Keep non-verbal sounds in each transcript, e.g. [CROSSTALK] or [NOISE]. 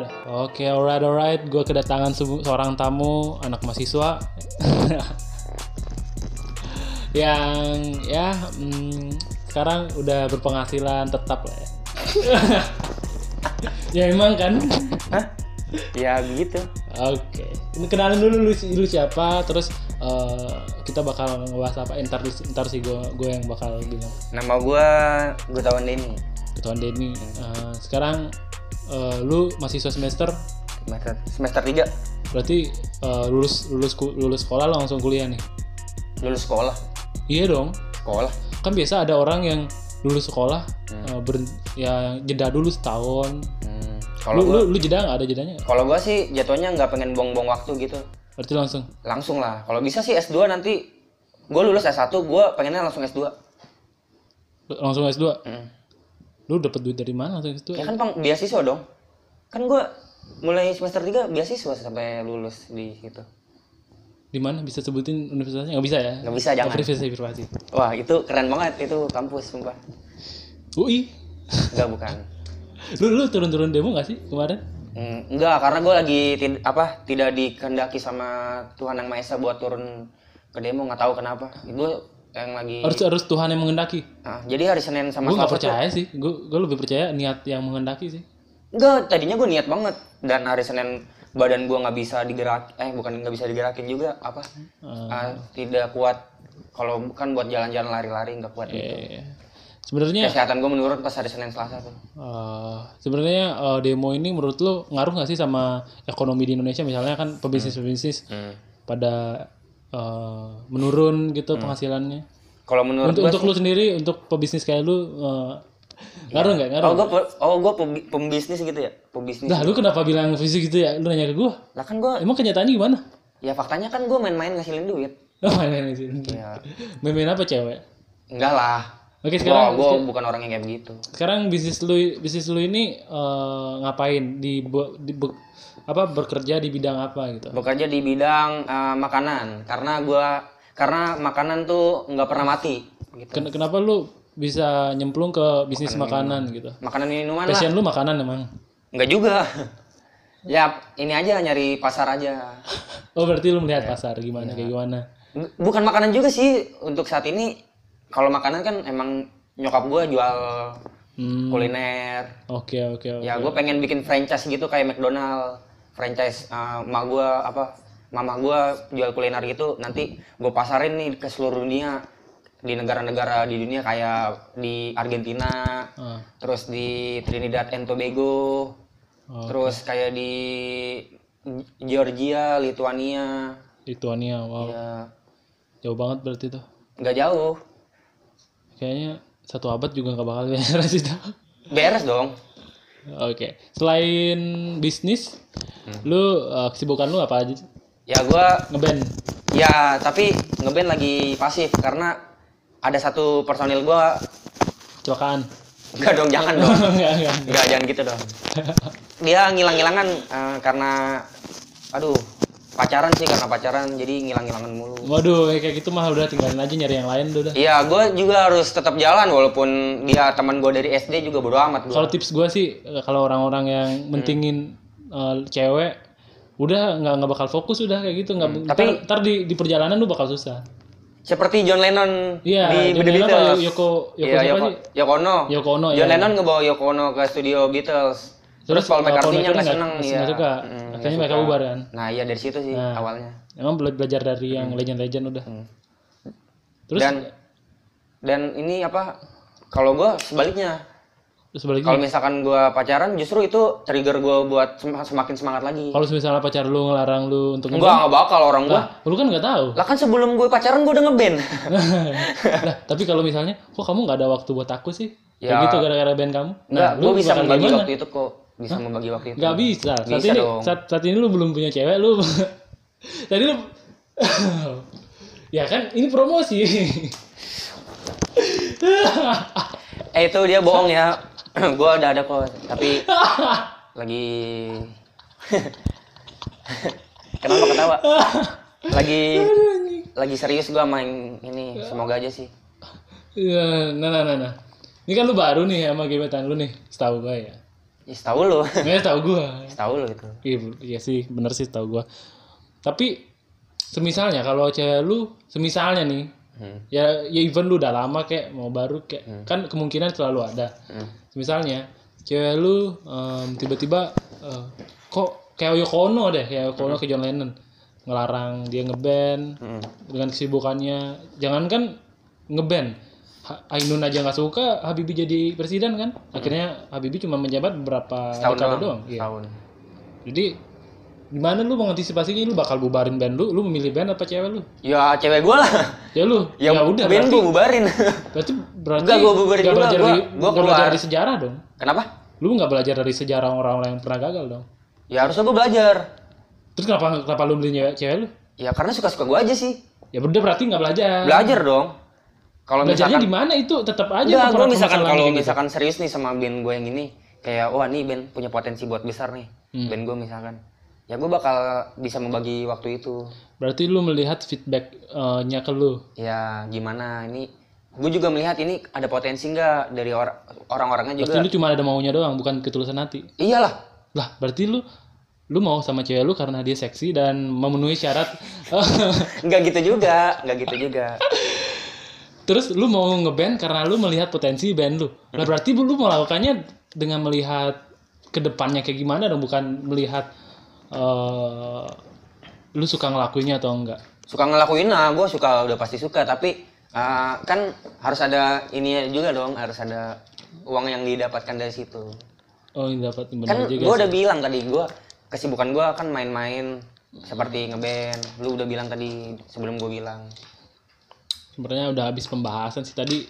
Udah. Oke, alright, alright. Gue kedatangan seorang tamu, anak mahasiswa. [LAUGHS] yang ya mm, sekarang udah berpenghasilan tetap lah ya. [LAUGHS] ya emang kan. Hah? Ya begitu. Oke, ini kenalin dulu lu, lu siapa, terus eh, kita bakal ngebahas apa? Ntar, ntar sih gue gue yang bakal bilang. Nama gua Gutawan Denny. Ketuaan Denny. Eh, sekarang eh, lu mahasiswa semester, Semester semester 3 berarti eh, lulus lulus lulus sekolah langsung kuliah nih. lulus sekolah. Iya dong. Sekolah. Kan biasa ada orang yang lulus sekolah eh, ber- ya jeda dulu setahun. Hmm. Lu, Kalau gua lu, lu jeda nggak ada jedanya? kalau gua sih jatuhnya nggak pengen buang-buang waktu gitu. Berarti langsung. Langsung lah. Kalau bisa sih S2 nanti gua lulus S1, gua pengennya langsung S2. langsung S2. Hmm. Lu dapet duit dari mana langsung S2? Ya kan pang beasiswa dong. Kan gua mulai semester 3 beasiswa sampai lulus di situ. Di mana bisa sebutin universitasnya? Nggak bisa ya? Nggak bisa, jangan. Privasi, privasi. Wah, itu keren banget itu kampus sumpah. UI. Enggak bukan. Lu lu turun-turun demo gak sih kemarin? Hmm, enggak, karena gue lagi tid- apa tidak dikehendaki sama Tuhan yang Maha Esa buat turun ke demo nggak tahu kenapa. Gue yang lagi Harus harus Tuhan yang mengendaki. Nah, jadi hari Senin sama Gue nggak tuh- percaya sih. Gue gue lebih percaya niat yang mengendaki sih. Enggak, tadinya gue niat banget dan hari Senin badan gue nggak bisa digerak eh bukan nggak bisa digerakin juga apa Eh, Ah, tidak kuat kalau bukan buat jalan-jalan lari-lari nggak kuat gitu. eh, Sebenarnya Kesehatan gue menurun pas hari Senin Selasa tuh. eh, sebenarnya eh, demo ini menurut lu ngaruh nggak sih sama ekonomi di Indonesia? Misalnya kan pebisnis-pebisnis pada eh, menurun gitu penghasilannya. Kalau menurut Untuk gue untuk lu sendiri, untuk pebisnis kayak lu eh, ngaruh nggak? Ngaruh? oh gue oh gue pembisnis gitu ya pembisnis Nah, lu kenapa bilang fisik gitu ya? Lu nanya ke gua. lah kan gue Emang kenyataannya gimana? ya faktanya kan gue main-main ngasilin duit Oh, main-main di sini. ya Main-main apa cewek? enggak lah Oke, sekarang gue bukan orang yang kayak begitu sekarang bisnis lu bisnis lu ini eh, ngapain di, bu- di bu- apa bekerja di bidang apa gitu? bekerja di bidang eh, makanan karena gue karena makanan tuh nggak pernah mati gitu Ken- kenapa lu bisa nyemplung ke bisnis makanan gitu? makanan minuman lah Passion lu makanan emang? nggak juga [LAUGHS] ya ini aja nyari pasar aja [LAUGHS] Oh berarti lu melihat Iya. pasar gimana kayak gimana? Bukan makanan juga sih untuk saat ini kalau makanan kan emang nyokap gue jual Hmm, kuliner. Oke oke oke. ya gue pengen bikin franchise gitu kayak McDonald. Franchise uh, emak gue apa mama gue jual kuliner gitu. Nanti gue pasarin nih ke seluruh dunia. Di negara-negara di dunia kayak di Argentina Ah, terus di Trinidad and Tobago Oh, terus kayak di Georgia Lithuania Lituania, wow, ya jauh banget berarti tuh. nggak jauh Kayaknya satu abad juga nggak bakal beres [LAUGHS] itu. beres dong Oke, selain bisnis, lu eh, kesibukan lu apa aja? ya gue Ngeband. ya tapi ngeband lagi pasif karena ada satu personil gue Kecelakaan. Enggak dong, jangan [LAUGHS] dong. Enggak, enggak. Jangan gitu dong. Dia ngilang-ngilangan eh, karena aduh, pacaran sih karena pacaran jadi ngilang-ngilangan mulu. Waduh, kayak gitu mah udah tinggalin aja nyari yang lain udah. Iya, gue juga harus tetap jalan walaupun dia teman gue dari SD juga bodo amat. Kalau tips gue sih eh, kalau orang-orang yang mentingin eh, cewek udah nggak nggak bakal fokus udah kayak gitu nggak tapi- ntar, ntar di, di perjalanan lu bakal susah Seperti John Lennon Iya, di John The Lennon Beatles. Yoko Yoko siapa Yoko, sih Yoko Ono. Yoko Ono John ya Lennon ngebawa Yoko Ono ke studio Beatles. Terus, eh, Paul McCartney-nya McCartney nggak seneng, iya. nggak suka. Mm, nggak Akhirnya mereka bubar kan? Nah, iya dari situ sih Nah. awalnya. emang bela- belajar dari yang legend-legend udah terus dan dan ini apa? Kalau gue sebaliknya, Kalau misalkan gua pacaran justru itu trigger gua buat sem- semakin semangat lagi. kalau misalnya pacar lu ngelarang lu untuk Enggak, enggak bakal orang gua. Lah, lu kan nggak tahu Lah kan sebelum gue pacaran gua udah ngeband. nah, [LAUGHS] tapi kalau misalnya kok kamu nggak ada waktu buat aku sih Ya. kayak gitu gara-gara band kamu Enggak, lu gua bisa membagi waktu itu kok. Bisa membagi waktu itu. Gak bisa. Saat Bisa ini dong. saat, saat ini lu belum punya cewek lu. [LAUGHS] Tadi lu [LAUGHS] Ya kan ini promosi. [LAUGHS] Eh itu dia bohong ya. [CLEARS THROAT] gua udah ada kok, tapi lagi Kenapa ketawa? Lagi lagi serius gua main ini, semoga aja sih. Ya, nah, nah, nah, nah. Ini kan lu baru nih sama gebetan lu nih, setahu gue ya. Ya, setahu lu. [LAUGHS] Nggak tahu gua. Setahu lu itu. Iya, iya sih, bener sih tahu gua. Tapi semisalnya kalau cewek lu, semisalnya nih, Hmm. ya ya even lu udah lama kayak mau baru kayak kan kemungkinan selalu ada. Hmm. Misalnya cewek lu em, tiba-tiba eh, kok kayak Yoko Ono deh, kayak Yoko Ono ke John Lennon ngelarang dia ngeband Hmm. dengan kesibukannya. Jangankan ngeband, Ha- Ainun aja nggak suka Habibie jadi presiden kan? Akhirnya Habibie cuma menjabat beberapa dekade doang. doang. Iya. Setahun. Jadi gimana lu mengantisipasinya lu bakal bubarin band lu, lu memilih band apa cewek lu? Ya cewek gua lah. Ya lu. Ya, ya udah band berarti gua bubarin. berarti berarti Enggak, gua bubarin juga, belajar gua- dari gua keluar. belajar dari sejarah dong. Kenapa? Lu nggak belajar dari sejarah orang-orang yang pernah gagal dong. Ya harusnya gua belajar. Terus kenapa kenapa lu beli cewek, cewek lu? Ya karena suka-suka gua aja sih. Ya udah berarti nggak belajar. Belajar dong. Kalau misalkan di mana itu tetap aja Enggak, gue permasalahan misalkan kalau gitu. misalkan serius nih sama band gue yang ini, kayak wah nih band punya potensi buat besar nih, Hmm. band gue misalkan, ya gue bakal bisa membagi waktu itu. Berarti lu melihat feedback-nya ke lu. Ya gimana ini, gue juga melihat ini ada potensi nggak dari or- orang-orangnya Berarti juga. lu cuma ada maunya doang, bukan ketulusan hati. Iyalah, Lah, berarti lu lu mau sama cewek lu karena dia seksi dan memenuhi syarat [LAUGHS] nggak gitu juga, nggak gitu juga. [LAUGHS] Terus lu mau ngeband karena lu melihat potensi band lu. Lah berarti lu melakukannya dengan melihat ke depannya kayak gimana dong, bukan melihat eh lu suka ngelakuinnya atau enggak. Suka ngelakuin nah, gue suka udah pasti suka, tapi uh, kan harus ada ini juga dong, harus ada uang yang didapatkan dari situ. Oh, ini dapat benar kan juga. gue udah bilang tadi gue kesibukan gue kan main-main seperti ngeband lu udah bilang tadi sebelum gue bilang Sebenarnya udah habis pembahasan sih tadi.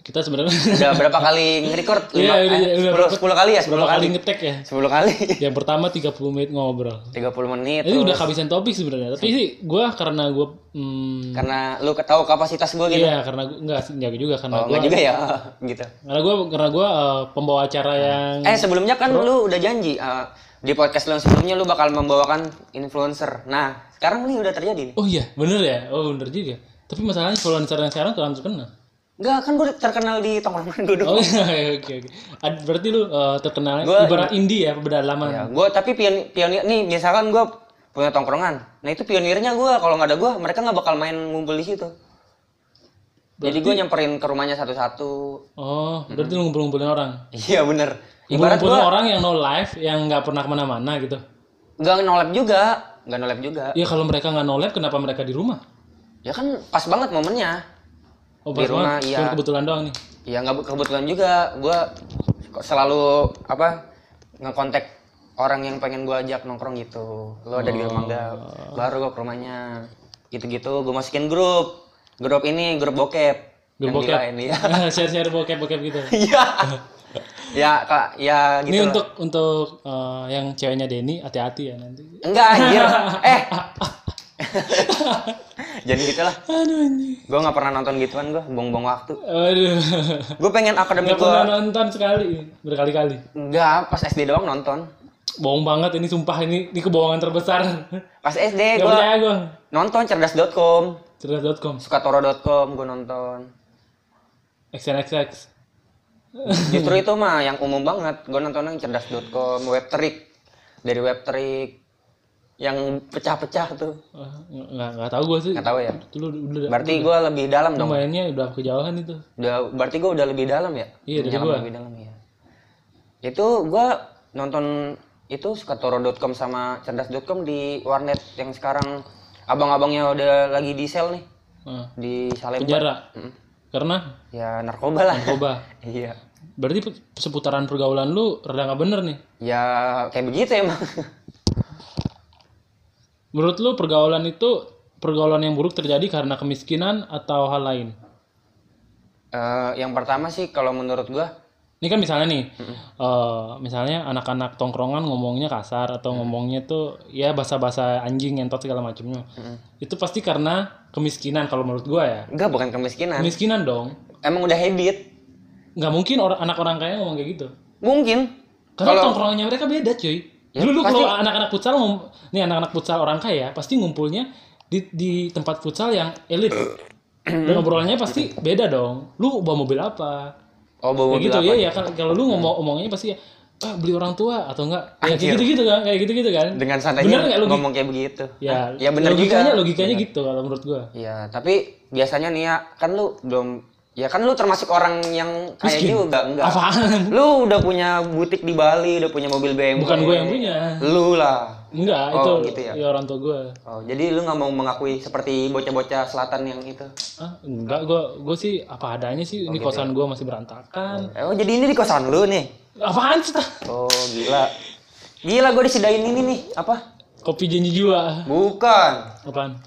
Kita sebenarnya udah berapa kali nge-record Iya, udah, eh, udah, sepuluh berapa- sepuluh kali ya sepuluh berapa kali kali ngetek ya? sepuluh kali [LAUGHS] Yang pertama 30 menit ngobrol. 30 menit Ini udah terus. kehabisan topik sebenarnya. Tapi sih gua karena gua hmm, karena lu tahu kapasitas gue gitu iya karena gua enggak enggak juga karena oh gua enggak juga ya [LAUGHS] [LAUGHS] gitu karena gua karena gua eh, pembawa acara yang eh sebelumnya kan lu udah janji eh, di podcast lu yang sebelumnya lu bakal membawakan influencer nah sekarang ini udah terjadi nih Oh iya, bener ya? Oh bener juga. Tapi masalahnya influencer yang sekarang kurang terkenal. Enggak, kan gue terkenal di tongkrongan gue dong. Oh [LAUGHS] iya, oke oke. Ad- Berarti lu eh, terkenal Gua- ibarat indie ya, pedalaman. Ya, gue tapi pion- pionir nih misalkan gue punya tongkrongan. Nah itu pionirnya gue kalau nggak ada gue mereka nggak bakal main ngumpul di situ. Jadi gue nyamperin ke rumahnya satu-satu. Oh, berarti lu ngumpul-ngumpulin orang. Iya bener. Ibarat gue Ngumpul-ngumpulin orang yang no life, yang nggak pernah ke mana-mana gitu. nggak nolep juga, nggak nolep juga. Ya kalau mereka nggak no life, kenapa mereka di rumah? Ya kan pas banget momennya. Oh, Di pas rumah, banget. iya. Cuma kebetulan doang nih. Ya nggak kebetulan juga. Gue selalu apa ngekontak orang yang pengen gue ajak nongkrong gitu. Lo ada di rumah nggak? Baru gue ke rumahnya. Gitu-gitu. Gue masukin grup. Grup ini grup bokep. Grup Yang di bokep. lain, iya. [LAUGHS] Share-share bokep-bokep gitu. [LAUGHS] Iya. ya kak, ya gitu. Ini untuk untuk eh, yang ceweknya Denny hati-hati ya nanti. Enggak anjir. [LAUGHS] eh. [LAUGHS] Jangan gitu lah. Aduh anjing. Gue nggak pernah nonton gituan gue, buang-buang waktu. Aduh. Gue pengen akademi Gak gue. pernah nonton sekali, berkali-kali. Enggak, pas SD doang nonton. Bohong banget ini sumpah ini ini kebohongan terbesar. Pas SD Gak gue. nonton cerdas.com, Cerdas.com, sukatoro.com gue nonton. XNXX. Justru itu mah yang umum banget. Gue nonton yang cerdas.com, webtrick dari webtrick yang pecah-pecah tuh. Nggak nggak tahu gue sih. Nggak tahu ya. Lu udah Berarti gue lebih dalam dong. mainnya udah kejauhan itu. Udah, berarti gue udah lebih dalam ya? Iya, dari gua. lebih dalam ya. Itu gue nonton itu sukatoro.com sama cerdas.com di warnet yang sekarang abang-abangnya udah lagi di sel nih Nah, di Salemba. penjara. Mm. Karena Ya narkoba lah. narkoba. [LAUGHS] iya. Berarti seputaran pergaulan lu rada nggak bener nih. Ya kayak begitu emang. [LAUGHS] Menurut lu pergaulan itu pergaulan yang buruk terjadi karena kemiskinan atau hal lain? Eh, yang pertama sih kalau menurut gua Ini kan misalnya nih, eh, misalnya anak-anak tongkrongan ngomongnya kasar atau ngomongnya tuh ya bahasa-bahasa anjing ngentot segala macamnya. Itu pasti karena kemiskinan kalau menurut gua ya. enggak bukan kemiskinan. Kemiskinan dong. Emang udah habit. Nggak mungkin orang anak orang kaya ngomong kayak gitu. Mungkin. Karena Kalau tongkrongannya mereka beda, cuy. Ya, Dulu pasti. kalau anak-anak futsal nih anak-anak futsal orang kaya pasti ngumpulnya di di tempat futsal yang elit. Dan obrolannya pasti beda dong. Lu bawa mobil apa? oh bawa Ya mobil gitu apa? ya ya kan kalau lu ngomong omongnya pasti ah beli orang tua atau enggak ya kayak gitu gitu kan kayak gitu gitu kan dengan santainya ngomong kayak begitu ya ya bener logikanya juga logikanya gitu kalau menurut gua ya tapi biasanya nih ya kan lu belum ya kan lu termasuk orang yang kayak Miskin. juga enggak. Apaan? Lu udah punya butik di Bali udah punya mobil BMW bukan gue yang punya. Lu lah. Enggak Oh, itu gitu ya? orang tua gue oh jadi lu nggak mau mengakui seperti bocah-bocah selatan yang itu? Ah enggak gue gue sih apa adanya sih Oh, ini gitu kosan gue masih berantakan. Oh jadi ini di kosan lu nih? Apaan sih oh gila. Gila gue disediain ini nih apa? Kopi janji jiwa. Bukan. Apaan?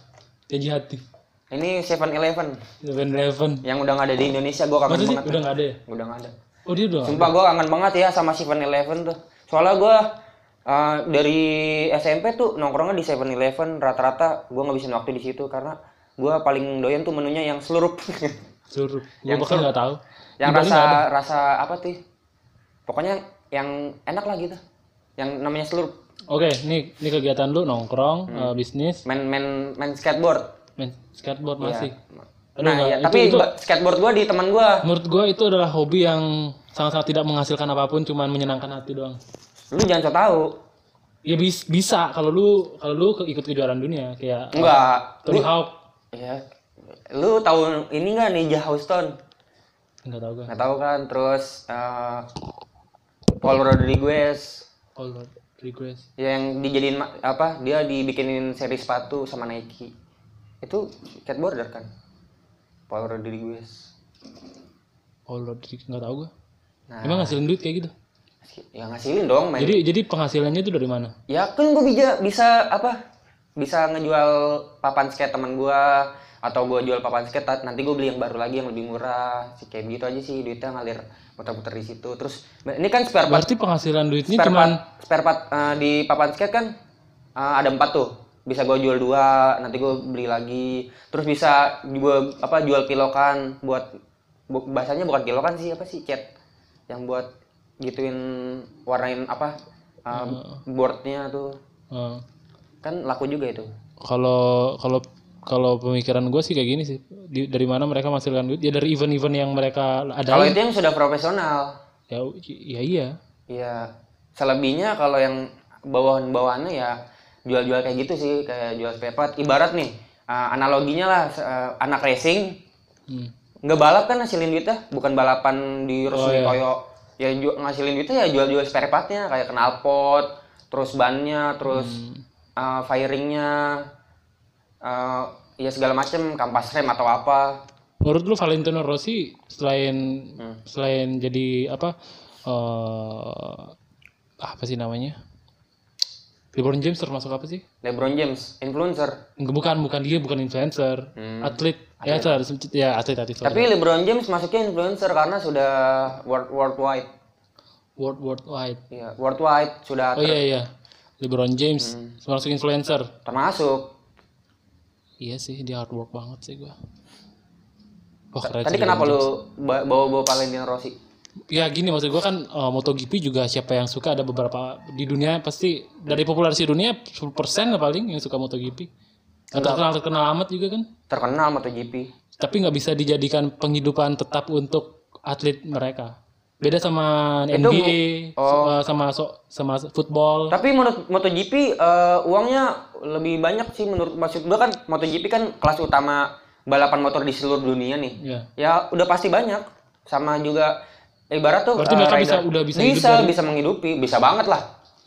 Janji hati ini Seven Eleven. Eleven Eleven. Yang udah nggak ada di Indonesia gue kangen sih? banget. Udah nggak ada ya? Udah nggak ada. Oh dia udah Sumpah gue kangen banget ya sama Seven Eleven tuh. Soalnya gue uh, dari SMP tuh nongkrongnya di Seven Eleven rata-rata gue ngabisin waktu di situ karena gue paling doyan tuh menunya yang seluruh. [LAUGHS] Seluruh. Yang bahkan nggak tahu. Yang Di rasa rasa apa tuh? Pokoknya yang enak lah gitu. Yang namanya seluruh. Oke nih ini kegiatan lu nongkrong Hmm. eh, bisnis. Main main main skateboard. Skateboard masih Aduh, Nah, ya, itu- tapi itu- ba- skateboard gue di teman gue. menurut gue itu adalah hobi yang sangat-sangat tidak menghasilkan apa pun cuman menyenangkan hati doang Lu jangan so tau. ya bis- bisa kalau lu kalau lu ikut kejuaraan dunia kayak Enggak. Tony Lu, Hawk ya. Lu tahu ini nggak Ninja Houston? nggak tahu gue nggak tahu kan terus eh, Paul Rodriguez Lord request yang dijadiin apa dia dibikinin seri sepatu sama Nike itu skateboarder kan? Paul Rodriguez. Oh Lord nggak tahu gue nah. Emang ngasilin duit kayak gitu? Ya ngasilin dong main jadi jadi penghasilannya itu dari mana? Ya kan gue bisa bisa apa bisa ngejual papan skate teman gua atau gue jual papan skate nanti gue beli yang baru lagi yang lebih murah. Sih kayak gitu aja sih duitnya ngalir muter-muter di situ. Terus ini kan spare part berarti penghasilan duitnya spare cuman part, spare part eh, di papan skate kan eh, ada empat tuh bisa gue jual dua nanti gue beli lagi. Terus bisa gue apa jual kilokan buat bu, bahasanya bukan kilokan sih apa sih cat? Yang buat gituin warnain apa eh, boardnya tuh. Eh, kan laku juga itu. Kalau kalau kalau pemikiran gue sih kayak gini sih. Di- dari mana mereka menghasilkan duit? Ya dari event-event yang mereka ada kalau itu yang sudah profesional. Ya ya iya. Iya, selebihnya kalau yang bawahan-bawahannya ya jual-jual kayak gitu sih, kayak jual spare part. Ibarat nih, uh, analoginya lah, uh, anak racing, Hmm. nggak balap kan ngasilin duitnya, bukan balapan di resmi iya. Toyo. Ya ju- ngasilin duitnya ya jual-jual spare partnya, kayak knalpot, terus bannya, terus uh, firingnya, uh, ya segala macem, kampas rem atau apa. menurut lu Valentino Rossi selain Hmm. selain jadi apa eh apa sih namanya LeBron James termasuk apa sih LeBron James, influencer. Bukan bukan dia bukan influencer Hmm. atlet ya sorry, ya atlet atlet. Tapi LeBron James masuknya influencer karena sudah world worldwide. world worldwide Iya, worldwide sudah oh iya iya LeBron James Hmm. termasuk influencer termasuk. iya sih dia hard work banget sih gua Wah, keren Tadi kenapa James. lu ba- bawa-bawa Valentino Rossi? Ya gini maksud gua kan eh, MotoGP juga siapa yang suka ada beberapa di dunia pasti dari populasi dunia 10% lah paling yang suka MotoGP Nggak terkenal terkenal amat juga kan Terkenal MotoGP. tapi nggak bisa dijadikan penghidupan tetap untuk atlet mereka beda sama NBA oh. sama so- sama football Tapi menurut MotoGP eh, uangnya lebih banyak sih menurut maksud gua kan MotoGP kan kelas utama balapan motor di seluruh dunia nih. ya Ya udah pasti banyak. Sama juga ibarat tuh Berarti eh, mereka rider- bisa- udah bisa hidup bisa, dari- bisa menghidupi, bisa banget lah.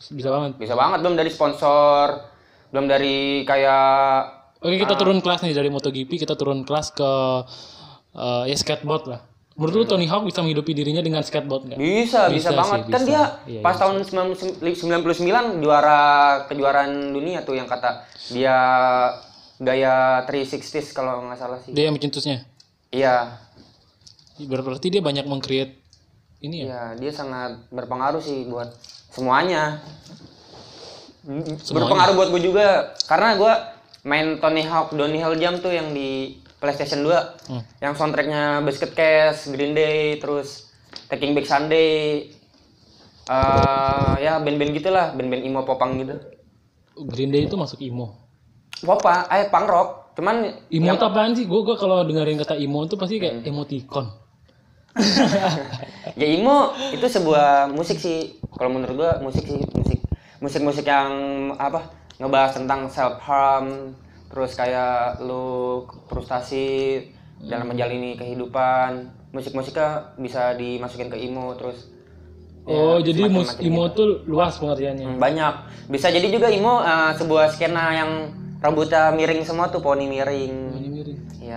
bisa banget. Bisa banget. Belum dari sponsor, belum dari kayak oke kita turun kelas nih dari MotoGP kita turun kelas ke eh, ya skateboard lah. Menurut lu Tony Hawk bisa menghidupi dirinya dengan skateboard nggak? Bisa, bisa, Bisa banget. sih, Kan bisa. dia Iya, pas tahun 99 juara kejuaraan dunia tuh yang kata dia gaya 360s kalau nggak salah sih. dia yang mencetusnya Iya, berarti dia banyak meng-create ini ya? Iya, dia sangat berpengaruh sih buat semuanya. Berpengaruh buat gue juga karena gue main Tony Hawk Downhill Jump tuh yang di PlayStation 2 Hmm. yang soundtracknya Basket Case, Green Day, terus Taking Back Sunday, eh ya band-band gitulah, band-band emo popang gitu. Green Day itu masuk emo. Popa, eh punk rock, cuman emo itu apaan sih? Gue gua kalau dengerin kata emo itu pasti kayak emoticon [LAUGHS] ya emo itu sebuah musik sih kalau menurut gua musik sih musik musik musik yang apa ngebahas tentang self harm terus kayak lu frustasi dalam menjalani kehidupan musik-musiknya bisa dimasukin ke emo terus Oh, ya, jadi mus emo gitu. tuh luas pengertiannya. Hmm, banyak bisa jadi juga emo eh, sebuah skena yang rambutnya miring semua tuh poni miring Ini miring.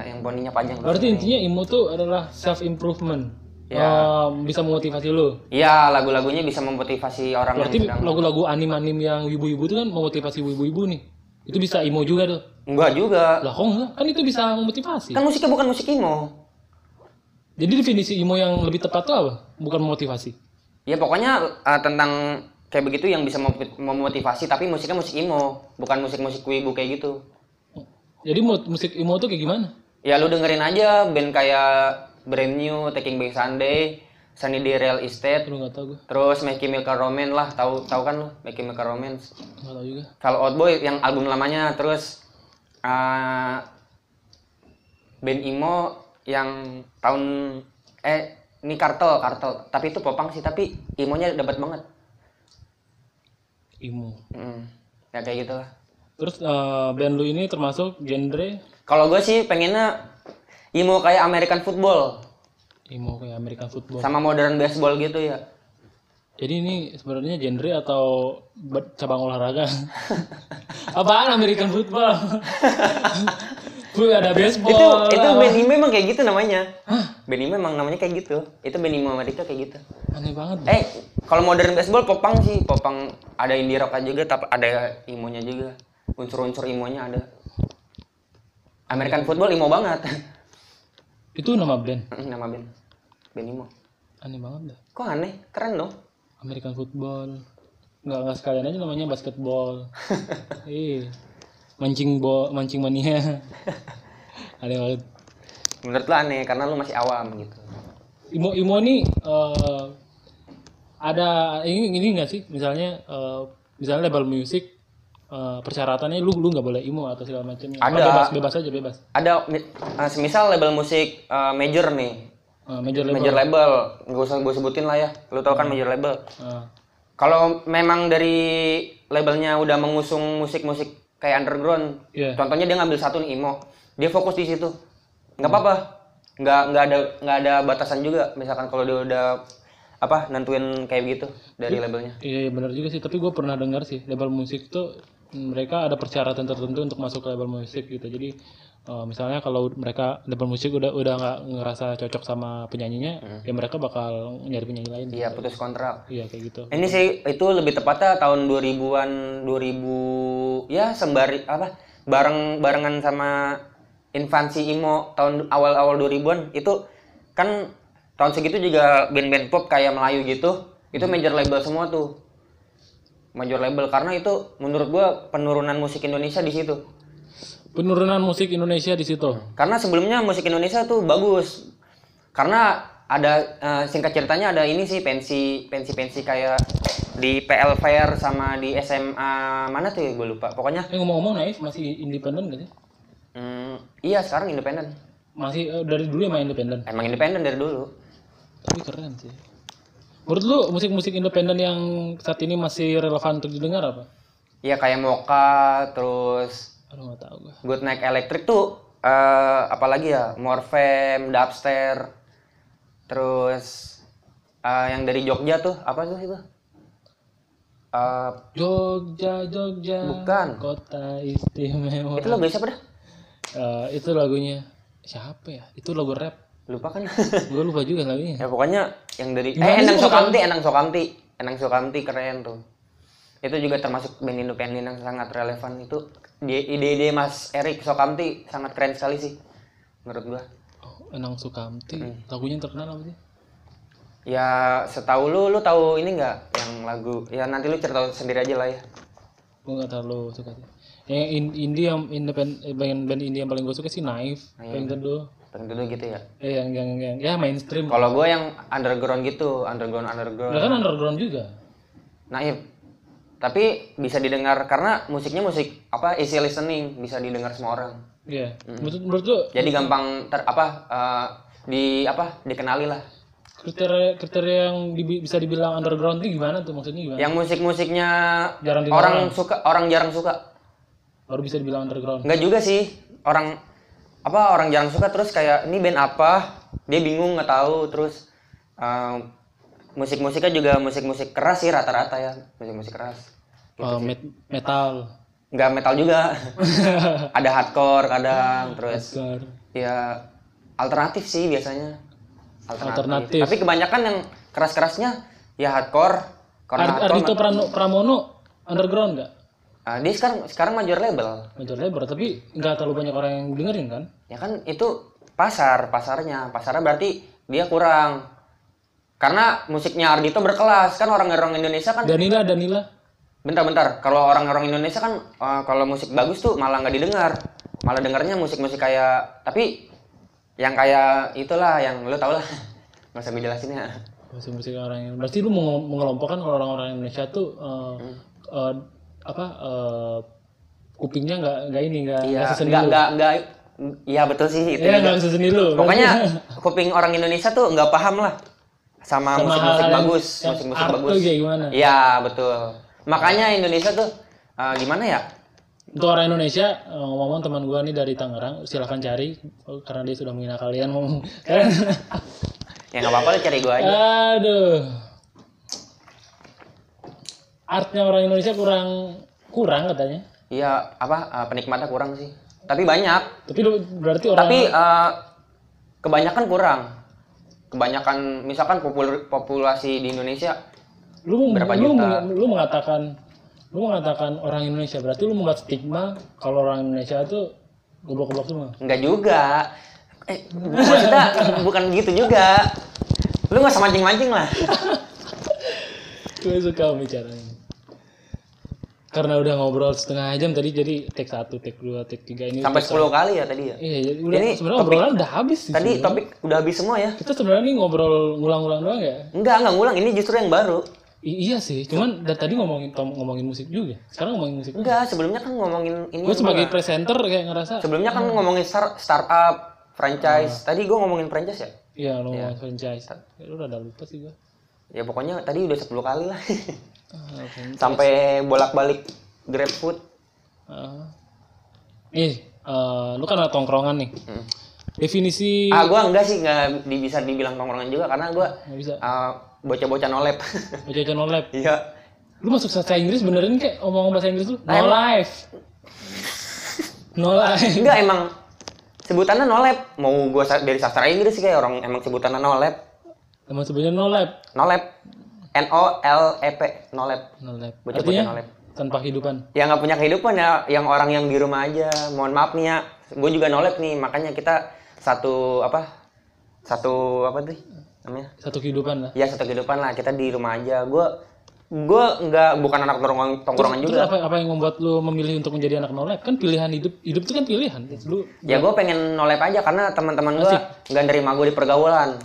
Ya yang poninya panjang. Berarti intinya emo tuh adalah self improvement. Ya. bisa memotivasi lu. Iya, lagu-lagunya bisa memotivasi orang Berarti yang sedang lagu-lagu anim-anim yang ibu-ibu itu kan memotivasi ibu-ibu nih. Itu bisa emo juga tuh. enggak juga. Lah kok enggak? Kan itu bisa memotivasi. Kan musiknya bukan musik emo. Jadi definisi emo yang lebih tepat tuh apa? Bukan memotivasi. Ya pokoknya eh, tentang kayak begitu yang bisa mem- memotivasi tapi musiknya musik emo, bukan musik-musik wibu kayak gitu. Jadi musik emo tuh kayak gimana? Ya lu dengerin aja band kayak Brand New, Taking Back Sunday, Sunny Day Real Estate, Lu nggak tahu gue. terus My Chemical Romance lah, tahu tahu kan lu My Chemical Romance. Nggak tahu juga. Fall Out Boy yang album lamanya terus eh band emo yang tahun eh ini kartel kartel tapi itu popang sih tapi imonya dapat banget Emo. Hmm, ya kayak gitu lah Terus eh, band lu ini termasuk genre kalau gue sih pengennya emo kayak American football emo kayak American football. sama modern baseball gitu ya Jadi ini sebenarnya genre atau ba- cabang olahraga? [LAUGHS] Apaan American football? [LAUGHS] Gue ada baseball. itu itu apa? band emo emang kayak gitu namanya band emo emang namanya kayak gitu itu band emo Amerika kayak gitu Aneh banget. eh kalau modern baseball popang sih popang ada indie rock juga tapi ada imonya juga unsur-unsur imonya ada American football imo banget Itu nama band. nama band band imo Aneh banget dah. kok aneh keren dong American football. Nggak nggak sekalian aja namanya basketball. [LAUGHS] Iya. Mancing bo mancing mania. [LAUGHS] Aneh banget. menurut lu aneh karena lu masih awam gitu Imo Imo nih eh, ada ini ini nggak sih misalnya eh, misalnya label musik eh, persyaratannya lu lu nggak boleh imo atau segala Apa Ada. bebas bebas aja bebas. Ada eh, semisal label musik eh, major nih. Eh, major label. Major label. Nggak usah gue sebutin lah ya. Lu tau kan major label. Eh, kalau memang dari labelnya udah mengusung musik-musik kayak underground Iya. contohnya dia ngambil satu nih emo. Dia fokus di situ. Nggak apa-apa. Nggak nggak ada nggak ada batasan juga. Misalkan kalau dia udah apa nentuin kayak gitu dari labelnya. Iya iya, benar juga sih. Tapi gue pernah dengar sih label musik tuh mereka ada persyaratan tertentu untuk masuk ke label musik gitu. Jadi eh, misalnya kalau mereka label musik udah udah nggak ngerasa cocok sama penyanyinya ya mereka bakal nyari penyanyi lain. Iya putus kontrak. Iya kayak gitu. Ini sih itu lebih tepatnya tahun 2000-an 2000 ya sembari apa bareng barengan sama infansi emo tahun awal-awal 2000-an itu kan tahun segitu juga band-band pop kayak Melayu gitu itu major label semua tuh major label karena itu menurut gua penurunan musik Indonesia di situ. Penurunan musik Indonesia di situ. Karena sebelumnya musik Indonesia tuh bagus. Karena ada eh, singkat ceritanya ada ini sih pensi pensi pensi kayak di PL Fair sama di SMA mana tuh ya? Gue lupa. Pokoknya eh ngomong-ngomong Naif masih independen gak sih? Hmm, iya sekarang independen. Masih eh, dari dulu emang independen? Emang independen dari dulu. Tapi keren sih menurut lu musik-musik independen yang saat ini masih relevan untuk didengar apa iya kayak Moka terus aduh nggak tahu gue Good Night Electric tuh eh apalagi ya Morfem, Dubster, terus eh, yang dari Jogja tuh apa tuh itu? Eh, Jogja Jogja Bukan. kota istimewa itu lagu siapa dah? Eh, itu lagunya siapa ya itu lagu rap Lupa kan? gue lupa juga lagunya ya pokoknya yang dari Gimana eh Enang Sokamti, Enang Sokamti, Enang Sokamti keren tuh. Itu juga termasuk band independen yang sangat relevan itu ide-ide Mas Erik Sokamti sangat keren sekali sih menurut gua. oh, Enang Sukamti Hmm. lagunya yang terkenal apa sih Ya setahu lu, lu tahu ini nggak yang lagu? Ya nanti lu cerita sendiri aja lah ya. gue nggak terlalu suka sih yang in- indie yang independen eh, band band indie yang paling gue suka sih Naif paling kedua Paling dulu gitu ya. eh yang yang yang ya mainstream Kalau gua yang underground gitu, underground underground. Lah kan underground juga Naif. Tapi bisa didengar karena musiknya musik apa easy listening, bisa didengar semua orang. Iya. Hmm. Menurut menurut lu Jadi gampang ter apa eh, di apa dikenali lah. kriteria kriteria yang dibi- bisa dibilang underground itu gimana tuh maksudnya gimana? Yang musik-musiknya Jarang didengar. orang suka, orang jarang suka. Baru bisa dibilang underground. Enggak juga sih. Orang apa orang jarang suka terus kayak ini band apa? Dia bingung nggak tahu terus um, musik-musiknya juga musik-musik keras sih rata-rata ya, musik-musik keras. Eh, met- metal. Nggak metal juga. [LAUGHS] Ada hardcore kadang terus Hardcore. ya alternatif sih biasanya. Alternatif. Tapi kebanyakan yang keras-kerasnya ya hardcore. Karena Ar- Ardito Pramono underground nggak? Ah, dia sekarang sekarang major label. Major label tapi nggak terlalu banyak orang yang dengerin kan? Ya kan itu pasar, pasarnya. Pasarnya berarti dia kurang. Karena musiknya Ardito berkelas. Kan orang-orang Indonesia kan Danila Danila bentar-bentar. Kalau orang-orang Indonesia kan eh, kalau musik bagus tuh malah nggak didengar. Malah dengarnya musik-musik kayak tapi yang kayak itulah yang lu tau lah. [LAUGHS] Nggak usah gue jelasin ya. musik-musik orang yang berarti lu meng- mengelompokkan orang-orang Indonesia tuh eh, Hmm. eh, apa eh, kupingnya nggak nggak ini nggak Iya, nggak nggak nggak Iya betul sih itu. Iya nggak seseni lu. Pokoknya [LAUGHS] kuping orang Indonesia tuh nggak paham lah sama musik-musik bagus, musik-musik bagus. tuh kayak gimana? Iya betul. Makanya Indonesia tuh eh, gimana ya? Untuk orang Indonesia, eh, ngomong teman gua nih dari Tangerang, silahkan cari oh, karena dia sudah menghina kalian ngomong. Ya nggak apa-apa cari gua aja. Aduh. Artnya orang Indonesia kurang kurang katanya. Iya apa eh, penikmatnya kurang sih. Tapi banyak. Tapi lu berarti orang Tapi eh, kebanyakan kurang. Kebanyakan misalkan popul- populasi di Indonesia lu berapa lu, juta? lu mengatakan lu mengatakan orang Indonesia berarti lu membuat stigma kalau orang Indonesia itu goblok-goblok semua. nggak juga. Eh [LAUGHS] maksudnya bukan gitu juga. Lu nggak usah mancing-mancing lah. [LAUGHS] Gue suka bicaranya. Karena udah ngobrol setengah jam tadi jadi take satu, take dua, take tiga ini. Sampai 10 kali ya tadi ya. Iya, jadi udah Ini sebenarnya topik- obrolan udah habis sih. Tadi sebenarnya. topik udah habis semua ya. kita sebenarnya nih ngobrol ngulang-ngulang doang ya. Enggak, enggak ngulang. Ini justru yang baru. I- iya sih, cuman dari tadi ngomongin tom- ngomongin musik juga. Sekarang ngomongin musik. Enggak, sebelumnya kan ngomongin ini. Gue sebagai juga. presenter kayak ngerasa sebelumnya kan ngomongin star- startup, franchise. Tadi gua ngomongin franchise ya. iya lo ngomongin franchise. Ya, lu udah lupa sih gue. Ya pokoknya tadi udah 10 kali lah. [LAUGHS] Franchise. Sampai bolak-balik GrabFood. Ah. Ih, eh, lu kan ada tongkrongan nih. Hmm. Definisi Ah, gua enggak sih enggak bisa dibilang tongkrongan juga karena gua bisa. ah, bocah-bocah nolep. [LAUGHS] Channel lab. Iya. Lu masuk sastra Inggris benerin kayak ngomong bahasa Inggris lu? No Emang- life. No life. Enggak emang sebutannya nolep. Mau gua dari sastra Inggris sih kayak orang emang sebutannya nolep. Emang sebenarnya no lab. Nolep. N O L E P nolep. No lab. Bocah-bocah Artinya no lab. tanpa kehidupan. ya nggak punya kehidupan ya yang orang yang di rumah aja mohon maaf nih ya gue juga nolep nih makanya kita satu apa satu apa tuh namanya Satu kehidupan lah. ya satu kehidupan lah kita di rumah aja gue gue nggak bukan anak tongkrongan tongkrongan Terus juga apa apa yang membuat lu memilih untuk menjadi anak no lab? Kan pilihan hidup. Hidup itu kan pilihan. Lu ya gue pengen nolep aja karena teman-teman gue nggak nerima gue di pergaulan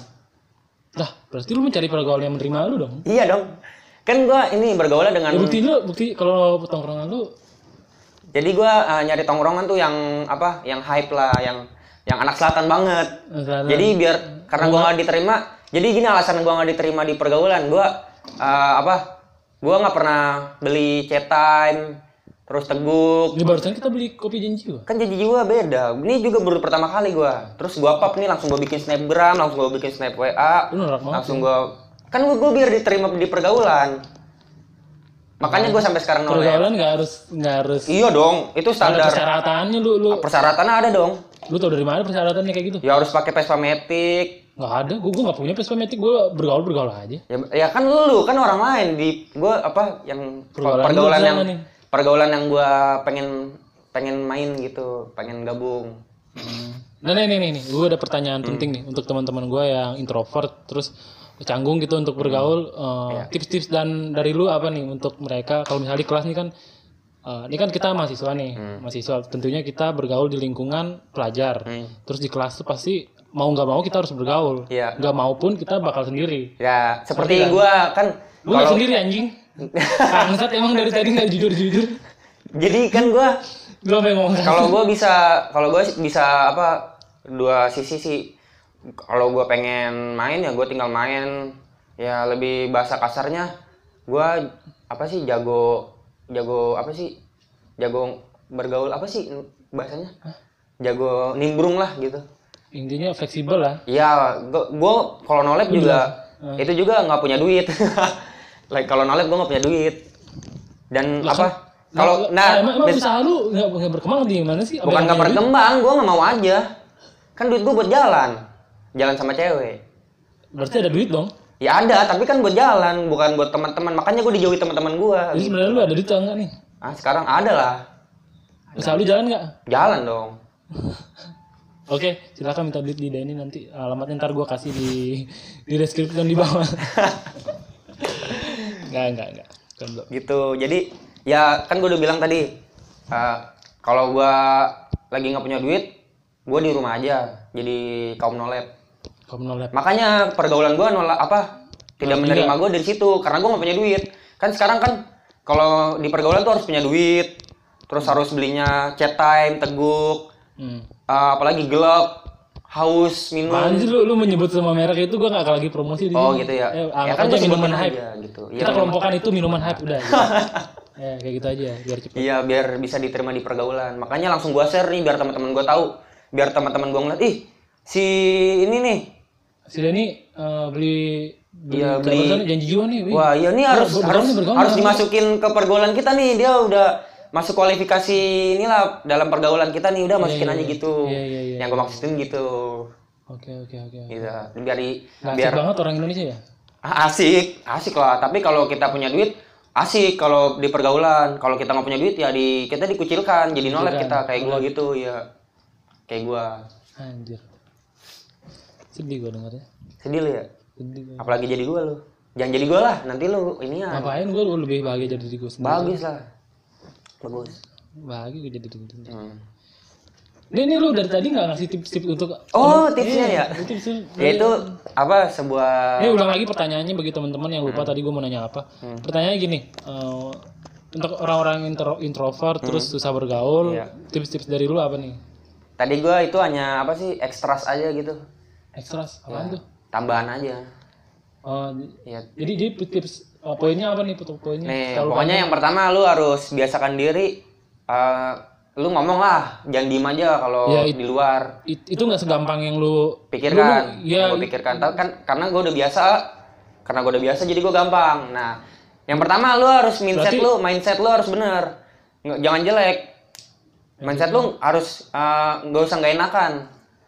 berarti lu mencari pergaulan yang menerima lu dong. iya dong kan gue ini bergaul dengan Ya bukti lu, bukti kalau tongkrongan lu jadi gue nyari tongkrongan tuh yang apa yang hype lah yang yang anak selatan banget misalnya Jadi biar karena gua nggak diterima, jadi gini alasan gua nggak diterima di pergaulan, gua eh, apa? Gua nggak pernah beli chat time, terus teguk. ini barusan kita beli kopi janji gua. Kan jadi jiwa beda. Ini juga baru pertama kali gua. Terus gua pap nih langsung gua bikin snapgram, langsung gua bikin snap WA, langsung gua kan gua, gua biar diterima di pergaulan. Makanya gua sampai sekarang nolak. Pergaulan nggak harus nggak harus Iya dong, itu ada standar. persyaratannya lu lu Persyaratannya ada dong. lu tau dari mana persyaratannya kayak gitu? Ya harus pakai Vespa Matic, Nggak ada, gua gua nggak punya Vespa Matic, gua bergaul bergaul aja. Ya, ya kan lu kan orang lain di gua apa yang Pergaulan yang nih. Pergaulan yang gua pengen pengen main gitu, pengen gabung. Nah nih nih nih, nih. gue ada pertanyaan penting nih untuk teman-teman gue yang introvert terus canggung gitu untuk bergaul. eh, Tips-tips dan dari lu apa nih untuk mereka kalau misalnya di kelas nih kan, eh, ini kan kita mahasiswa nih, mahasiswa. Tentunya kita bergaul di lingkungan pelajar. Hmm. Terus di kelas tuh pasti mau nggak mau kita harus bergaul. Iya. Nggak mau pun kita bakal sendiri. Ya, seperti gua kan Lu nggak sendiri anjing. Bangsat emang dari tadi nggak jujur jujur. jadi kan gua Gue ngomong. kalau gua bisa kalau gua bisa apa dua sisi sih. Kalau gue pengen main ya gue tinggal main. Ya lebih bahasa kasarnya gue apa sih jago jago apa sih jago bergaul apa sih bahasanya? Jago nimbrung lah gitu. Intinya fleksibel lah. Iya, gue kalau nolep juga itu juga nggak punya duit. [LAUGHS] like kalau nolep gue nggak punya duit. Dan Lah apa? Kalau Lah, nah, emang, emang usaha lu nggak berkembang di mana sih bukan yang nggak berkembang, gue nggak mau aja. Kan duit gue buat jalan, jalan sama cewek. berarti ada duit dong Ya ada, tapi kan buat jalan, bukan buat teman-teman. Makanya gue dijauhi teman-teman gue. jadi sebenarnya lu ada duit enggak nih Ah sekarang ada lah, usaha lu jalan nggak jalan dong. [LAUGHS] Oke, silakan minta duit di Denny nanti alamatnya ntar gua kasih di di deskripsi di bawah. [LAUGHS] Enggak, enggak, enggak. Belum. Gitu. Jadi ya kan gue udah bilang tadi, eh, kalau gue lagi nggak punya duit, gue di rumah aja. Jadi kaum nolep. Kamu nolep. makanya pergaulan gua nolak apa tidak Nolak menerima gue dari situ karena gua nggak punya duit kan sekarang kan kalau di pergaulan tuh harus punya duit terus harus belinya chat time teguk Hmm. eh, apalagi gelap haus minum Anjir lu, lu menyebut semua merek itu gua nggak lagi promosi di oh sini. gitu ya Eh, ya kan aja minuman hype. aja gitu Kita Iya, kelompokan itu minuman hype udah. gitu. [LAUGHS] ya, kayak gitu aja biar cepet. iya biar bisa diterima di pergaulan makanya langsung gua share nih biar teman-teman gua tahu biar teman-teman gua ngeliat ih si ini nih Si Denny eh, beli beli, Iya, beli- janji jiwa nih. wih. Wah, iya nih harus harus harus nih. dimasukin ke pergaulan kita nih. Dia udah masuk kualifikasi inilah dalam pergaulan kita nih udah masukin aja gitu. Iya, iya, iya. Yang gue maksudin gitu. Oke, oke, oke. Gitu. Biar di- Nggak biar asik banget orang Indonesia ya? Ah, asik, asik lah. Tapi kalau kita punya duit asik kalau di pergaulan. Kalau kita nggak punya duit ya di kita dikucilkan jadi nolep kita kayak gua gitu ya. Kayak gua. Anjir. Sedih gua dengarnya. Sedih lu ya. Sedih gua. Apalagi jadi gua lu. Jangan jadi gua lah, nanti lu ini ya. Ngapain gua lebih bahagia jadi diri gua sendiri. Bagus lah. Bagus. Bahagia gua jadi diri gua sendiri. Hmm. Ini, ini lu dari tadi nggak ngasih tips-tips untuk Oh, tipsnya ya. Tipsnya. Ya itu apa sebuah Ini ulang lagi pertanyaannya bagi teman-teman yang lupa tadi gue mau nanya apa. Hmm. Pertanyaannya gini, eh, untuk orang-orang intro, introvert terus susah bergaul, Hmm. Iya. tips-tips dari lu apa nih? Tadi gua itu hanya apa sih ekstras aja gitu. Ekstras, apaan tuh? Tambahan aja. Oh, Ya. jadi jadi tips eh, poinnya apa nih untuk poinnya? Nih, pokoknya yang pertama lu harus biasakan diri eh, lu ngomong lah, jangan diem aja kalau Ya, it- di luar. It- itu nggak segampang yang lu Pikirkan, lu- ya pikirkan. Ta- Kan karena gua udah biasa, karena gua udah biasa jadi gua gampang. Nah, yang pertama lu harus mindset Berarti- lu, mindset lu harus bener. Nggak- jangan jelek. Mindset lu harus eh, nggak usah nggak enakan.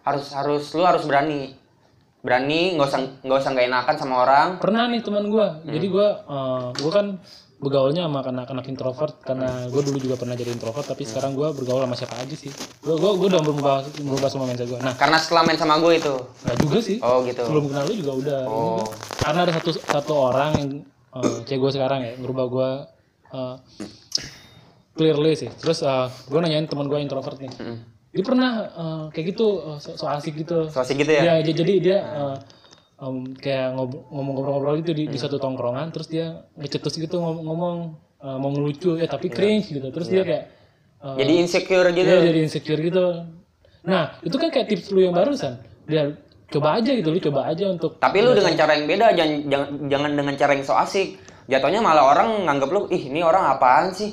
Harus harus lu harus berani. Berani, nggak usah nggak usah nggak enakan sama orang. pernah nih teman gua Hmm. jadi gua eh, gua kan bergaulnya sama anak-anak introvert karena gue dulu juga pernah jadi introvert tapi Hmm. sekarang gua bergaul sama siapa aja sih gua gua, gua udah berubah berubah semua mindset gua nah Karena setelah main sama gue itu. nggak juga sih Oh gitu. sebelum kenal lu juga udah Oh. karena ada satu satu orang yang eh, kayak gue sekarang ya berubah gue clearly sih terus gue nanyain teman gue introvert nih Mm. Dia pernah eh, kayak gitu eh, so, so asik gitu So asik gitu ya. ya jadi dia eh, em, kayak ngob- ngomong-ngobrol gitu di, di satu tongkrongan terus dia ngecetus gitu ngom- ngomong eh, mau ngelucu ya tapi cringe gitu terus dia kayak eh, Jadi insecure gitu. Iya jadi insecure gitu. Nah itu kan kayak tips lu yang barusan. Dia coba aja gitu lu coba aja untuk Tapi lu dengan cara yang beda, jangan jangan, jangan dengan cara yang so asik. Jatuhnya malah orang nganggap lu, ih ini orang apaan sih?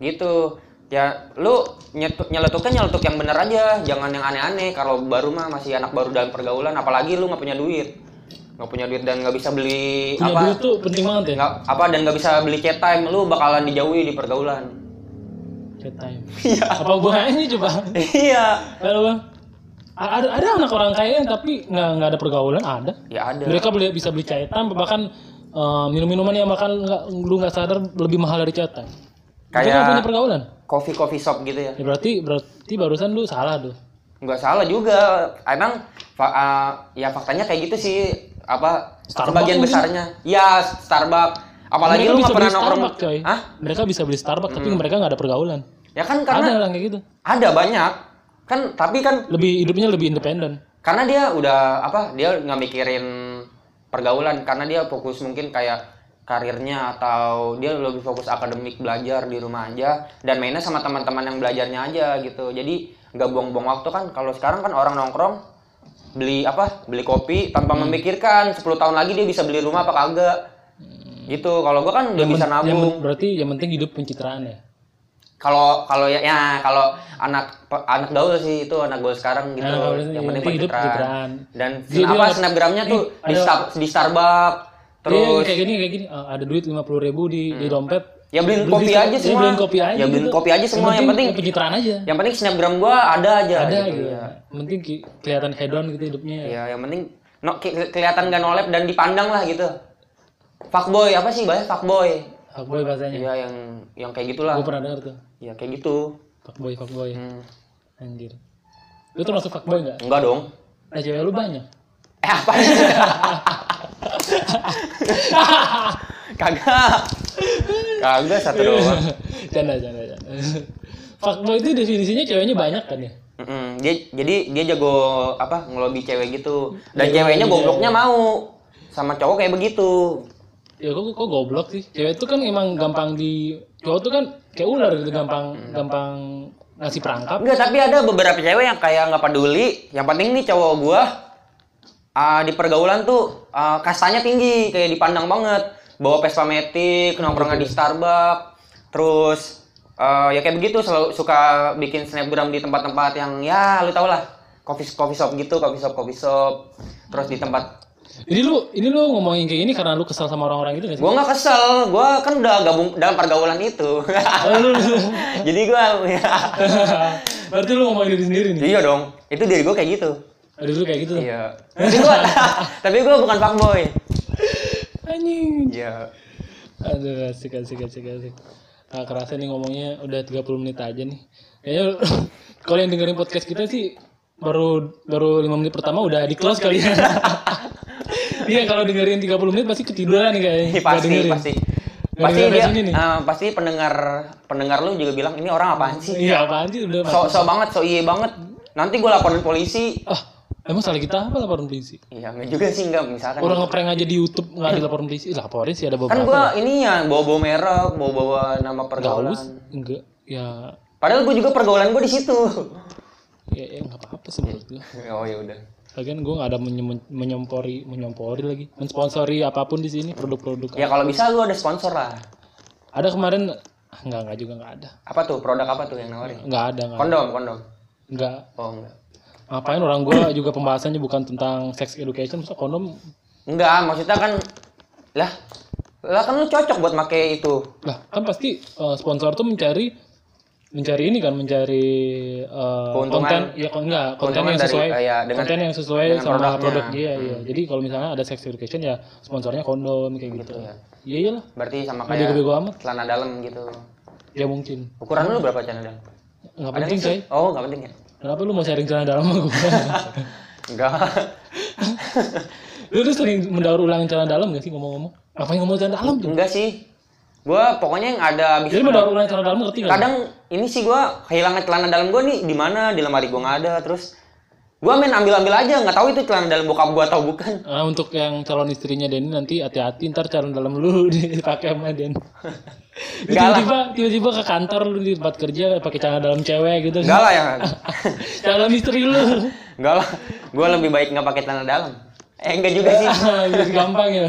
Gitu. Ya lu nyetuk, nyeletuknya nyeletuk yang bener aja, jangan yang aneh-aneh. Kalau baru mah masih anak baru dalam pergaulan, apalagi lu nggak punya duit, nggak punya duit dan nggak bisa beli punya apa, duit tuh penting banget ya. nggak apa dan nggak bisa beli chat time, lu bakalan dijauhi di pergaulan. Chat time. Iya. Apa hubungannya coba? Iya. Halo bang. Ada, ada anak orang kaya yang tapi nggak nggak ada pergaulan ada. Ya ada. Mereka beli, bisa beli chat time bahkan eh, minum-minuman yang makan nggak lu nggak sadar lebih mahal dari chat time. Kayak punya pergaulan. Coffee coffee shop gitu ya. Ya berarti berarti barusan lu salah tuh. nggak salah juga emang fa- uh, ya faktanya kayak gitu sih apa Starbucks sebagian mungkin? besarnya ya Starbucks apalagi mereka lu bisa nggak pernah nongkrong coy. Hah? Mereka bisa beli Starbucks tapi mereka nggak ada pergaulan. ya kan Ada karena orang kayak gitu. ada banyak kan tapi kan Lebih hidupnya lebih independen. karena dia udah apa dia nggak mikirin pergaulan karena dia fokus mungkin kayak karirnya atau dia lebih fokus akademik belajar di rumah aja dan mainnya sama teman-teman yang belajarnya aja gitu. Jadi nggak buang-buang waktu kan. Kalau sekarang kan orang nongkrong beli apa beli kopi tanpa Hmm. memikirkan 10 tahun lagi dia bisa beli rumah apa kagak. Gitu. Kalau gua kan udah bisa Hmm. Yang nabung. men- berarti yang penting hidup pencitraan ya. kalau kalau ya, ya kalau anak anak gaul sih itu anak gaul sekarang gitu. Nah, yang yang penting pencitraan. pencitraan. dan Dia- apa snapgramnya tuh di, Star- di Starbucks Iya, terus kayak gini kayak gini Eh, ada duit lima ribu di di dompet. ya beliin Beli- kopi beli- aja ya, semua beliin kopi aja. ya beliin gitu. kopi aja semua yang penting pencitraan aja. yang penting snapgram gua ada aja Ada gitu, gitu. ya. Yang penting ki- kelihatan hedon gitu hidupnya. Ya, yang penting no, ke- kelihatan gak nolep dan dipandang lah gitu. Fuckboy apa sih bahasa fuckboy? Fuckboy bahasanya. Ya yang yang kayak gitulah. Gue pernah denger tuh. Ya kayak gitu. Fuckboy, fuckboy. Hmm. Anjir. Lu termasuk fuckboy nggak? Enggak dong. Nah, cewek lu banyak. Eh apa? [LAUGHS] Kagak. Kagak satu doang. canda, canda, canda. Fuckboy itu definisinya ceweknya banyak kan ya? Mm-mm. Dia jadi dia jago apa ngelobi cewek gitu. Dan Jago ceweknya ngelobi gobloknya mau sama cowok kayak begitu. Ya kok kok goblok sih. Cewek itu kan emang gampang di cowok tuh kan kayak ular gitu gampang gampang ngasih perangkap. Enggak, tapi ada beberapa cewek yang kayak nggak peduli. Yang penting nih cowok gua ah, di pergaulan tuh ah, kastanya tinggi, kayak dipandang banget. Bawa Vespa Matic, nongkrongnya di Starbucks, terus ah, ya kayak begitu selalu suka bikin snapgram di tempat-tempat yang ya lu tau lah coffee coffee shop gitu, coffee shop coffee shop. Terus di tempat Ini lu ini lu ngomongin kayak gini karena lu kesal sama orang-orang gitu gak sih? gua nggak kesel, gua kan udah gabung dalam pergaulan itu. Oh, [LAUGHS] [LAUGHS] Jadi gua ya. [LAUGHS] Berarti lu ngomongin diri sendiri nih. iya dong, itu diri gua kayak gitu. Ada dulu kayak gitu tuh. Iya. Tapi gua [LAUGHS] tapi gua bukan fuckboy. Anjing. Iya. Aduh, asik asik asik asik. Nah, kerasa nih ngomongnya udah 30 menit aja nih. Kayaknya [LAUGHS] kalau yang dengerin podcast kita sih baru baru 5 menit pertama udah di close kali ya. [LAUGHS] Iya, kalau dengerin 30 menit pasti ketiduran nih kayaknya. Iya, pasti dengerin. pasti. Pasti dia nih. eh, pasti pendengar pendengar lu juga bilang ini orang apaan sih? Iya, apaan sih udah So, so banget, so iye banget. Nanti gua laporin polisi. Ah, emang salah kita apa laporan polisi? Iya, enggak juga sih enggak misalkan. Orang ngeprank aja di YouTube nggak dilaporin polisi. Ih, laporin sih ada kan beberapa. gua ini ya bawa-bawa merek, bawa-bawa nama Enggak pergaulan. enggak. Ya, Padahal gua juga pergaulan gua di situ. ya, ya nggak apa-apa sih menurut gue. oh ya udah. Lagian gue nggak ada menyem- menyompori, menyompori lagi, mensponsori apa pun di sini produk-produk. Ya kalau bisa lu ada sponsor lah. Ada kemarin, ah, nggak nggak juga nggak ada, Apa tuh produk apa tuh yang nawarin? nggak ada nggak, Kondom, kondom. nggak. Oh enggak. Ngapain orang gue juga pembahasannya bukan tentang sex education, masa kondom Enggak, maksudnya kan lah lah kan lu cocok buat make itu. lah kan pasti eh, sponsor tuh mencari mencari ini kan mencari eh, Keuntungan. konten ya enggak konten yang dari- sesuai kayak dengan- konten yang sesuai sama produknya. produk dia iya jadi kalau misalnya ada sex education ya sponsornya kondom kayak gitu ya. iya iyalah Berarti sama nggak kayak bego-bego amat celana dalam gitu. ya mungkin Ukuran lu berapa celana dalam? nggak penting nggak sih? Oh, enggak penting ya? Kenapa lu mau sharing celana dalam sama gue [LAUGHS] Enggak. lu tuh sering mendaur ulang celana dalam gak sih ngomong-ngomong? Apa yang ngomong celana dalam tuh? Enggak sih. Gua pokoknya yang ada habis jadi mendaur ulang celana dalam ngerti nggak? Kadang ini sih gua kehilangan celana dalam gua nih di mana? Di lemari gua nggak ada terus gua main ambil-ambil aja nggak tahu itu celana dalam bokap gua atau bukan. Ah, untuk yang calon istrinya Denny nanti hati-hati ntar calon dalam lu [LAUGHS] dipakai sama Den. [LAUGHS] Tiba-tiba tiba-tiba ke kantor lu di tempat kerja pakai celana dalam cewek gitu. Enggak lah ya. [LAUGHS] calon istri lu. Enggak lah. Gua lebih baik nggak pakai celana dalam. Eh enggak juga sih. Biar gampang ya.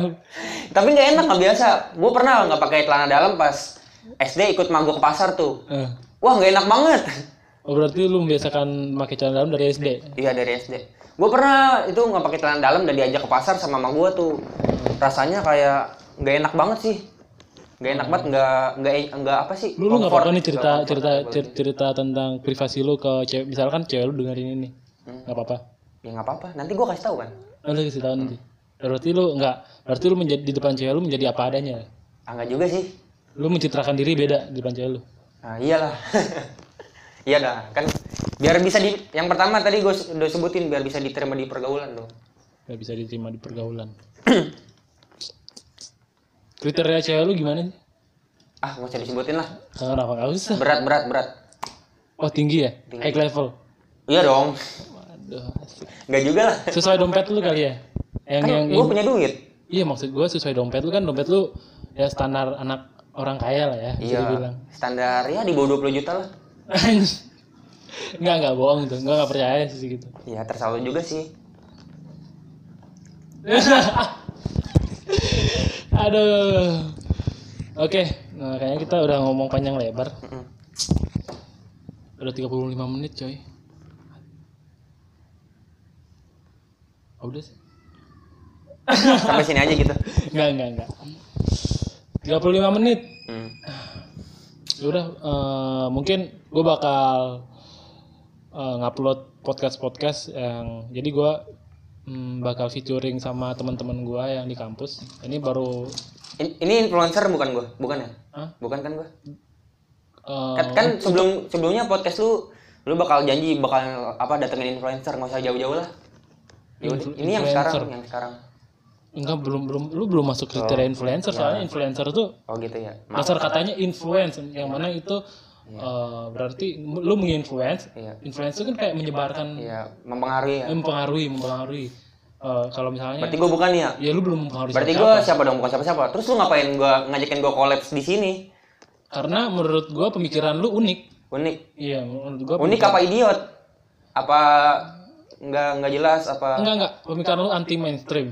Tapi nggak enak nggak biasa. Gua pernah nggak pakai celana dalam pas SD ikut mak gua ke pasar tuh. Eh. Wah nggak enak banget. Oh berarti lu membiasakan pakai celana dalam dari SD. Iya dari SD. Gue pernah itu nggak pakai celana dalam dan diajak ke pasar sama mama gue tuh. Rasanya kayak nggak enak banget sih. Nggak enak banget, nggak nggak nggak apa sih? Lu nggak apa-apa nih cerita cerita comfortable. cer- cerita tentang privasi lu ke cewek misalkan cewek lu dengerin ini. Hmm. Nggak apa-apa. Ya nggak apa-apa. Nanti gue kasih tahu kan. Oh, lu kasih tahu nanti. Berarti lu nggak berarti lu menjadi di depan cewek lu menjadi apa adanya. Ah nggak juga sih. Lu mencitrakan diri beda di depan cewek lu. Nah, iyalah. [LAUGHS] iya dah kan biar bisa di yang pertama tadi gue udah sebutin biar bisa diterima di pergaulan dong. nggak bisa diterima di pergaulan [CLEARS THROAT] kriteria cewek lu gimana sih Ah nggak usah disebutin lah. kenapa nggak usah Berat berat berat. oh tinggi ya high level Iya dong. waduh asik. Nggak juga lah. sesuai dompet lu kali ya yang Kan yang, gue punya duit. iya maksud gua sesuai dompet lu kan dompet lu ya standar anak orang kaya lah ya Iya. dibilang Standar ya di bawah 20 juta lah. [LAUGHS] Nggak, nggak bohong tuh. Nggak, nggak percaya sih gitu. Ya terserah lu juga sih. [LAUGHS] Aduh. Oke, nah kayaknya kita udah ngomong panjang lebar. Udah 35 menit, coy. Oh, udah sih. Sampai sini aja gitu. [LAUGHS] Enggak, enggak, enggak. 35 menit. Hmm. Udah eh, mungkin gue bakal eh, ngupload podcast-podcast yang jadi gue mm, bakal featuring sama teman-teman gue yang di kampus. Ini baru In- Ini influencer bukan gua, bukan ya? Hah? Bukan kan gua? eh, Kan, kan sebelum sebelumnya podcast lu lu bakal janji bakal apa datengin influencer nggak usah jauh-jauh lah. Yaudah, ini yang sekarang, yang sekarang. Enggak belum belum lu belum masuk kriteria influencer soalnya influencer tuh Oh gitu ya. Ma- dasar katanya influence yang mana itu eh, berarti lu menginfluence Iya. influence itu kan kayak menyebarkan Iya, mempengaruhi ya. mempengaruhi mempengaruhi Eh, kalau misalnya Berarti gua bukan ya? ya lu belum mempengaruhi Berarti gua siapa dong? Bukan siapa-siapa. Terus lu ngapain gua ngajakin gua kolaps di sini? karena menurut gua pemikiran lu unik Unik. iya menurut gua Unik apa idiot? Apa nggak nggak jelas apa? enggak enggak pemikiran lu anti mainstream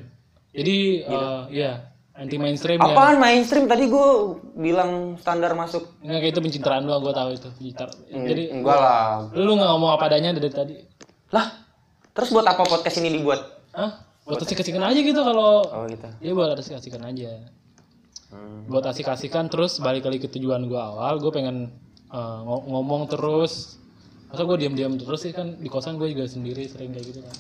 jadi eh, iya anti mainstream ya Apaan mainstream? Tadi gua bilang standar masuk. enggak kayak itu pencitraan doang gua tahu itu Pencitraan. jadi Enggak lah. lu nggak ngomong apa adanya dari tadi Lah, terus buat apa podcast ini dibuat? Hah? buat asik-asikan aja gitu kalau Oh gitu. ya buat asik-asikan aja Hmm. buat asik-asikan terus balik lagi ke tujuan gua awal gue pengen ngo- ngomong terus masa gue diam-diam terus sih kan di kosan gue juga sendiri sering kayak gitu kan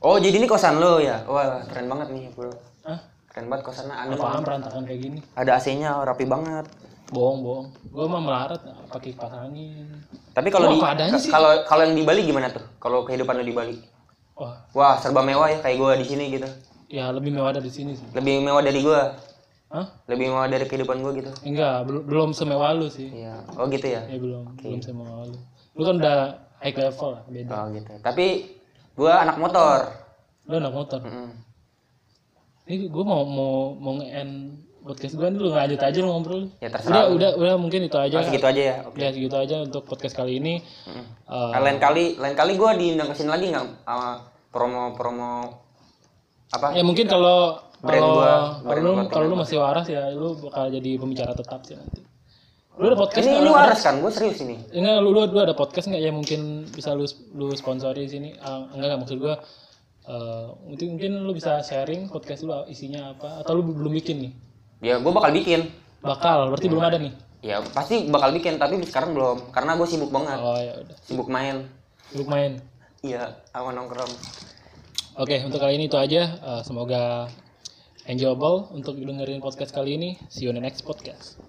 Oh jadi ini kosan lo ya? Wah keren banget nih bro. ah Keren banget kosannya. Ada apaan berantakan kayak gini ada AC-nya rapi banget. bohong bohong gue mah melarat pakai kipas angin Tapi kalau di kalau kalau yang di Bali gimana tuh? Kalau kehidupan lo di Bali? wah Wah serba mewah ya kayak gua di sini gitu. ya lebih mewah dari sini sih Lebih mewah dari gua. Hah? Lebih mewah dari kehidupan gua gitu. enggak belum belum semewah lu sih Iya. Oh gitu ya. ya belum belum semewah lu lu kan udah high level lah beda Oh gitu. Tapi gua anak motor. lu anak motor Mm-mm. ini gue mau mau mau nge-end podcast gue lu lanjut aja lu ngobrol Ya udah terserah. udah udah mungkin itu aja Oh, segitu aja ya. Oke. ya segitu aja untuk podcast kali ini. Eh, Nah, lain kali lain kali gua diundang ke sini lagi nggak sama promo-promo apa? ya mungkin kalau kalau kalau lu kalau lu masih waras ya lu bakal jadi pembicara tetap sih nanti lu ada podcast Ini Lu ada- waras kan? Gue serius ini. enggak lu, lu, lu ada podcast nggak ya mungkin bisa lu lu sponsori di sini Ah, enggak enggak maksud gua eh, mungkin mungkin lu bisa sharing podcast lu isinya apa atau lu belum bikin nih Ya gue bakal bikin. bakal berarti belum ada nih Ya pasti bakal bikin tapi sekarang belum karena gue sibuk banget. oh ya udah Sibuk main. sibuk main Iya, sama nongkrong. Oke, untuk kali ini itu aja. Eh, semoga enjoyable untuk dengerin podcast kali ini. See you on the next podcast.